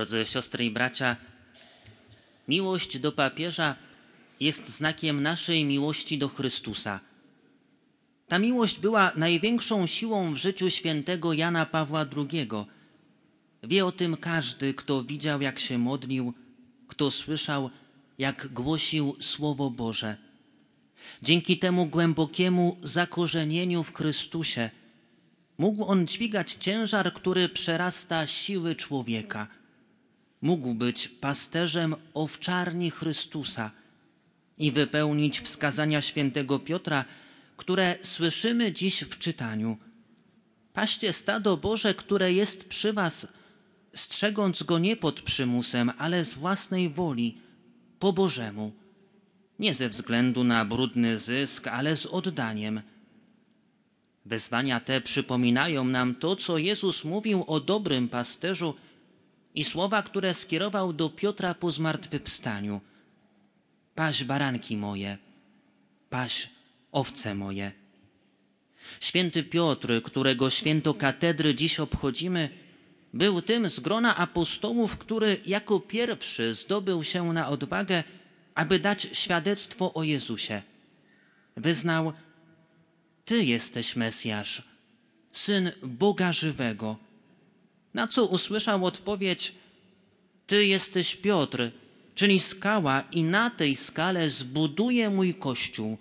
Drodzy siostry i bracia, miłość do papieża jest znakiem naszej miłości do Chrystusa. Ta miłość była największą siłą w życiu świętego Jana Pawła II. Wie o tym każdy, kto widział, jak się modlił, kto słyszał, jak głosił Słowo Boże. Dzięki temu głębokiemu zakorzenieniu w Chrystusie mógł on dźwigać ciężar, który przerasta siły człowieka. Mógł być pasterzem owczarni Chrystusa i wypełnić wskazania świętego Piotra, które słyszymy dziś w czytaniu. Paście stado Boże, które jest przy was, strzegąc go nie pod przymusem, ale z własnej woli, po Bożemu. Nie ze względu na brudny zysk, ale z oddaniem. Wezwania te przypominają nam to, co Jezus mówił o dobrym pasterzu i słowa, które skierował do Piotra po zmartwychwstaniu. Paś baranki moje, paś owce moje. Święty Piotr, którego święto katedry dziś obchodzimy, był tym z grona apostołów, który jako pierwszy zdobył się na odwagę, aby dać świadectwo o Jezusie. Wyznał, Ty jesteś Mesjasz, Syn Boga żywego. Na co usłyszał odpowiedź, Ty jesteś Piotr, czyli skała i na tej skale zbuduję mój Kościół.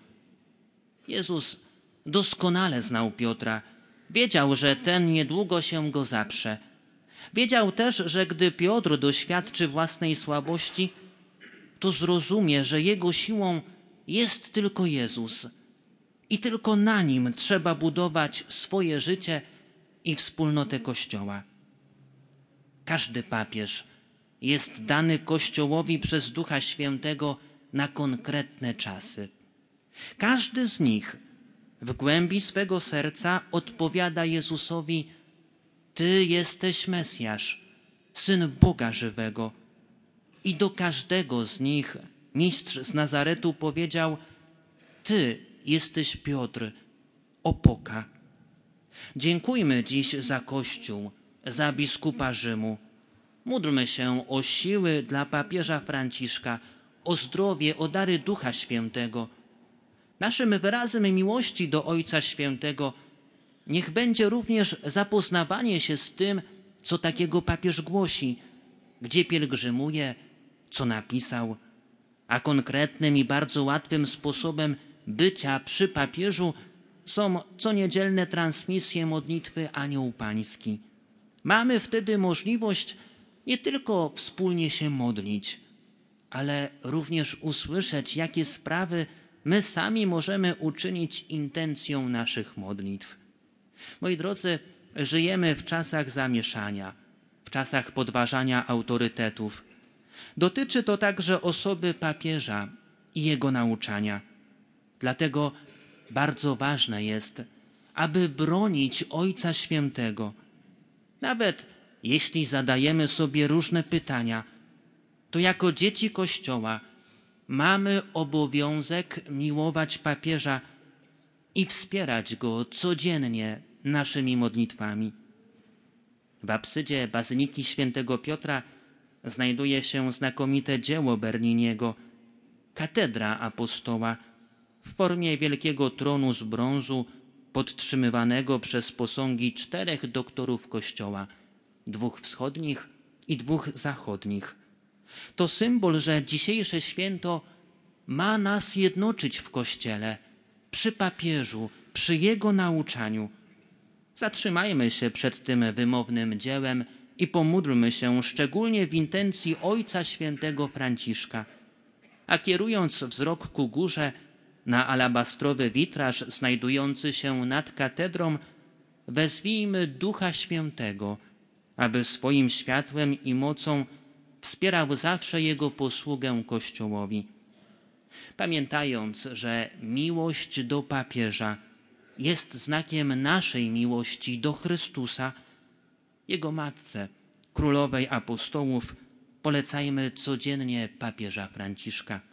Jezus doskonale znał Piotra. Wiedział, że ten niedługo się go zaprze. Wiedział też, że gdy Piotr doświadczy własnej słabości, to zrozumie, że jego siłą jest tylko Jezus i tylko na nim trzeba budować swoje życie i wspólnotę Kościoła. Każdy papież jest dany Kościołowi przez Ducha Świętego na konkretne czasy. Każdy z nich w głębi swego serca odpowiada Jezusowi: Ty jesteś Mesjasz, syn Boga żywego. I do każdego z nich mistrz z Nazaretu powiedział: Ty jesteś Piotr, opoka. Dziękujmy dziś za Kościół, za biskupa Rzymu. Módlmy się o siły dla papieża Franciszka, o zdrowie, o dary Ducha Świętego. Naszym wyrazem miłości do Ojca Świętego niech będzie również zapoznawanie się z tym, co takiego papież głosi, gdzie pielgrzymuje, co napisał, a konkretnym i bardzo łatwym sposobem bycia przy papieżu są co niedzielne transmisje modlitwy Anioł Pański. Mamy wtedy możliwość nie tylko wspólnie się modlić, ale również usłyszeć, jakie sprawy my sami możemy uczynić intencją naszych modlitw. Moi drodzy, żyjemy w czasach zamieszania, w czasach podważania autorytetów. Dotyczy to także osoby papieża i jego nauczania. Dlatego bardzo ważne jest, aby bronić Ojca Świętego. Nawet jeśli zadajemy sobie różne pytania, to jako dzieci Kościoła mamy obowiązek miłować papieża i wspierać go codziennie naszymi modlitwami. W apsydzie Bazyliki Świętego Piotra znajduje się znakomite dzieło Berniniego, katedra apostoła w formie wielkiego tronu z brązu podtrzymywanego przez posągi czterech doktorów Kościoła, dwóch wschodnich i dwóch zachodnich. To symbol, że dzisiejsze święto ma nas jednoczyć w Kościele, przy papieżu, przy jego nauczaniu. Zatrzymajmy się przed tym wymownym dziełem i pomódlmy się szczególnie w intencji Ojca Świętego Franciszka. A kierując wzrok ku górze, na alabastrowy witraż znajdujący się nad katedrą, wezwijmy Ducha Świętego, aby swoim światłem i mocą wspierał zawsze Jego posługę Kościołowi. Pamiętając, że miłość do papieża jest znakiem naszej miłości do Chrystusa, Jego Matce, Królowej Apostołów, polecajmy codziennie papieża Franciszka.